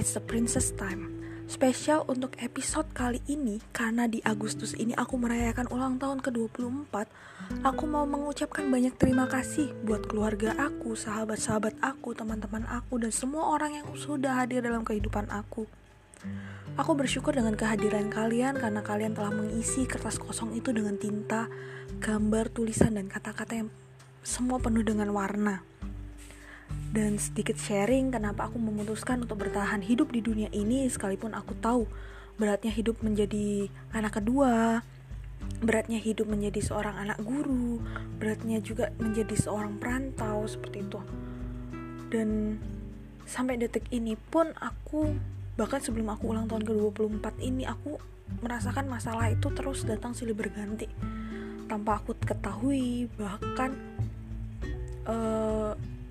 it's the princess time. Spesial untuk episode kali ini karena di Agustus ini aku merayakan ulang tahun ke-24, aku mau mengucapkan banyak terima kasih buat keluarga aku, sahabat-sahabat aku, teman-teman aku dan semua orang yang sudah hadir dalam kehidupan aku. Aku bersyukur dengan kehadiran kalian karena kalian telah mengisi kertas kosong itu dengan tinta, gambar, tulisan dan kata-kata yang semua penuh dengan warna dan sedikit sharing kenapa aku memutuskan untuk bertahan hidup di dunia ini sekalipun aku tahu beratnya hidup menjadi anak kedua beratnya hidup menjadi seorang anak guru beratnya juga menjadi seorang perantau seperti itu. Dan sampai detik ini pun aku bahkan sebelum aku ulang tahun ke-24 ini aku merasakan masalah itu terus datang silih berganti. Tanpa aku ketahui bahkan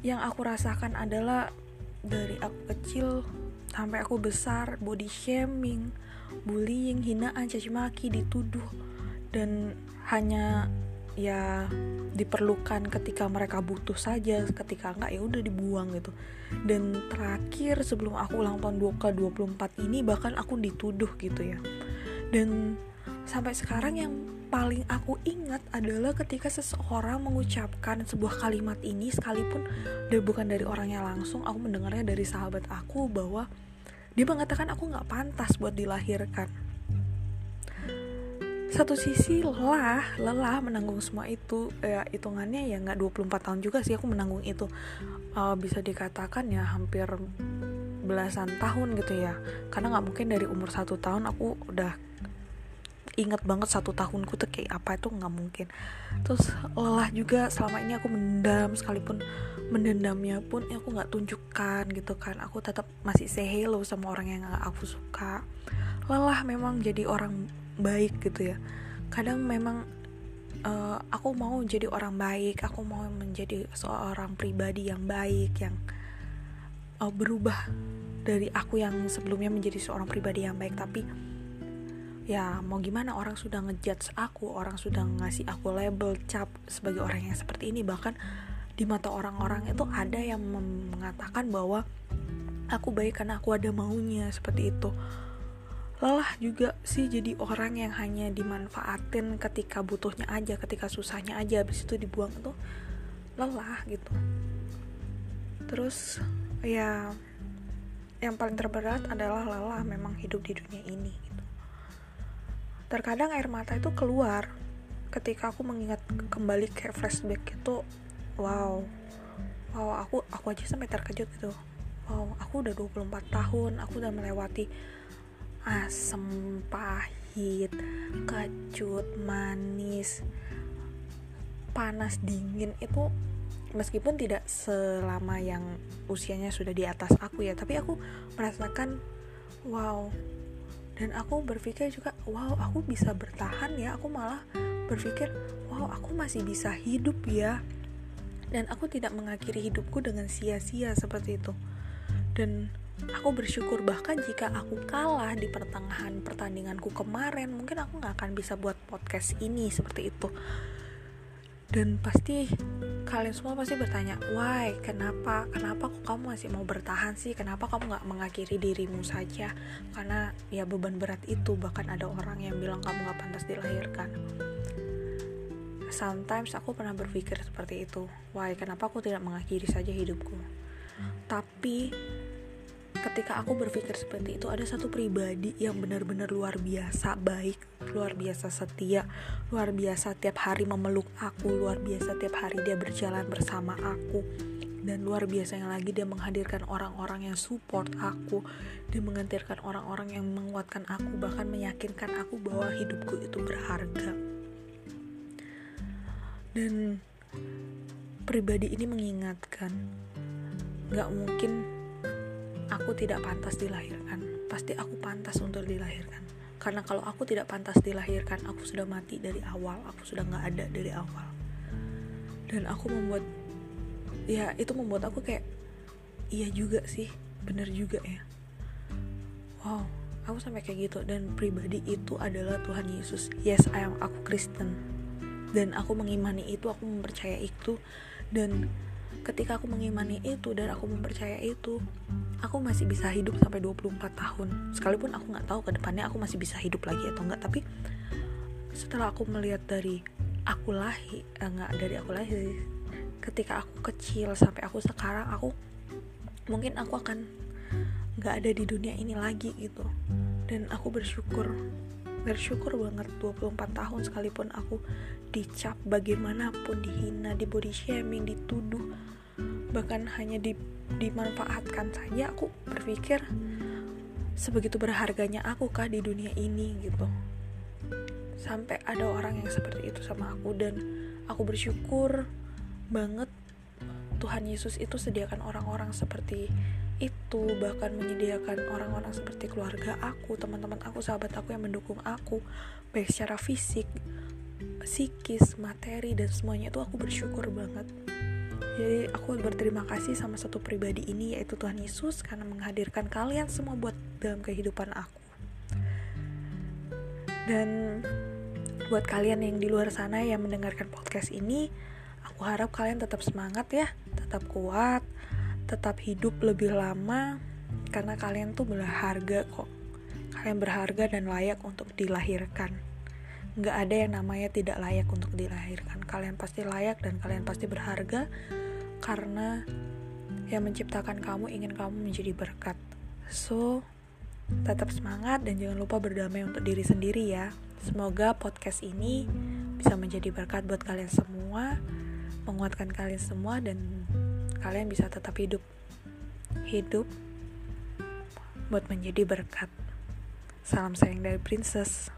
yang aku rasakan adalah dari aku kecil sampai aku besar body shaming, bullying, hinaan, caci maki, dituduh dan hanya ya diperlukan ketika mereka butuh saja ketika enggak ya udah dibuang gitu. Dan terakhir sebelum aku ulang tahun 2 ke 24 ini bahkan aku dituduh gitu ya. Dan sampai sekarang yang paling aku ingat adalah ketika seseorang mengucapkan sebuah kalimat ini sekalipun dia bukan dari orangnya langsung aku mendengarnya dari sahabat aku bahwa dia mengatakan aku nggak pantas buat dilahirkan. Satu sisi lelah lelah menanggung semua itu. Ya hitungannya ya nggak 24 tahun juga sih aku menanggung itu. Uh, bisa dikatakan ya hampir belasan tahun gitu ya. Karena nggak mungkin dari umur satu tahun aku udah inget banget satu tahunku tuh kayak apa itu nggak mungkin. Terus lelah juga selama ini aku mendam sekalipun mendendamnya pun aku nggak tunjukkan gitu kan. Aku tetap masih say hello sama orang yang gak aku suka. Lelah memang jadi orang baik gitu ya. Kadang memang uh, aku mau jadi orang baik aku mau menjadi seorang pribadi yang baik yang uh, berubah dari aku yang sebelumnya menjadi seorang pribadi yang baik. Tapi ya mau gimana orang sudah ngejudge aku orang sudah ngasih aku label cap sebagai orang yang seperti ini. Bahkan di mata orang-orang itu ada yang mengatakan bahwa aku baik karena aku ada maunya seperti itu. Lelah juga sih jadi orang yang hanya dimanfaatin ketika butuhnya aja ketika susahnya aja habis itu dibuang tuh lelah gitu. Terus ya yang paling terberat adalah lelah memang hidup di dunia ini terkadang air mata itu keluar ketika aku mengingat kembali kayak flashback itu wow. Wow aku aku aja sampai terkejut gitu. Wow aku udah 24 tahun aku udah melewati asem pahit kecut manis panas dingin. Itu meskipun tidak selama yang usianya sudah di atas aku ya tapi aku merasakan wow dan aku berpikir juga wow aku bisa bertahan ya. Aku malah berpikir wow aku masih bisa hidup ya. Dan aku tidak mengakhiri hidupku dengan sia-sia seperti itu. Dan aku bersyukur bahkan jika aku kalah di pertengahan pertandinganku kemarin mungkin aku nggak akan bisa buat podcast ini seperti itu dan pasti kalian semua pasti bertanya why? Kenapa? Kenapa kok kamu masih mau bertahan sih? Kenapa kamu nggak mengakhiri dirimu saja? Karena ya beban berat itu bahkan ada orang yang bilang kamu nggak pantas dilahirkan. Sometimes aku pernah berpikir seperti itu. Why? Kenapa aku tidak mengakhiri saja hidupku? Tapi ketika aku berpikir seperti itu ada satu pribadi yang benar-benar luar biasa baik luar biasa setia luar biasa tiap hari memeluk aku luar biasa tiap hari dia berjalan bersama aku dan luar biasa yang lagi dia menghadirkan orang-orang yang support aku dia menghadirkan orang-orang yang menguatkan aku bahkan meyakinkan aku bahwa hidupku itu berharga. Dan pribadi ini mengingatkan gak mungkin tidak pantas dilahirkan pasti aku pantas untuk dilahirkan. Karena kalau aku tidak pantas dilahirkan aku sudah mati dari awal aku sudah nggak ada dari awal. Dan aku membuat ya itu membuat aku kayak iya juga sih bener juga ya. Wow aku sampai kayak gitu. Dan pribadi itu adalah Tuhan Yesus. Yes I am aku Kristen. Dan aku mengimani itu aku mempercaya itu. Dan ketika aku mengimani itu dan aku mempercayai itu aku masih bisa hidup sampai 24 tahun. Sekalipun aku nggak tahu ke depannya aku masih bisa hidup lagi atau enggak tapi setelah aku melihat dari aku lahir enggak eh, dari aku lahir ketika aku kecil sampai aku sekarang aku mungkin aku akan nggak ada di dunia ini lagi gitu. Dan aku bersyukur bersyukur banget 24 tahun sekalipun aku dicap bagaimanapun dihina di body shaming dituduh bahkan hanya di, dimanfaatkan saja aku berpikir sebegitu berharganya aku kah di dunia ini gitu. Sampai ada orang yang seperti itu sama aku dan aku bersyukur banget Tuhan Yesus itu sediakan orang-orang seperti itu bahkan menyediakan orang-orang seperti keluarga aku, teman-teman aku, sahabat aku yang mendukung aku baik secara fisik, psikis, materi dan semuanya itu aku bersyukur banget. Jadi aku berterima kasih sama satu pribadi ini yaitu Tuhan Yesus karena menghadirkan kalian semua buat dalam kehidupan aku. Dan buat kalian yang di luar sana yang mendengarkan podcast ini, aku harap kalian tetap semangat ya, tetap kuat, tetap hidup lebih lama karena kalian tuh berharga kok. Kalian berharga dan layak untuk dilahirkan. Nggak ada yang namanya tidak layak untuk dilahirkan. Kalian pasti layak dan kalian pasti berharga karena yang menciptakan kamu ingin kamu menjadi berkat. So, tetap semangat dan jangan lupa berdamai untuk diri sendiri ya. Semoga podcast ini bisa menjadi berkat buat kalian semua, menguatkan kalian semua dan kalian bisa tetap hidup. Hidup buat menjadi berkat. Salam sayang dari princess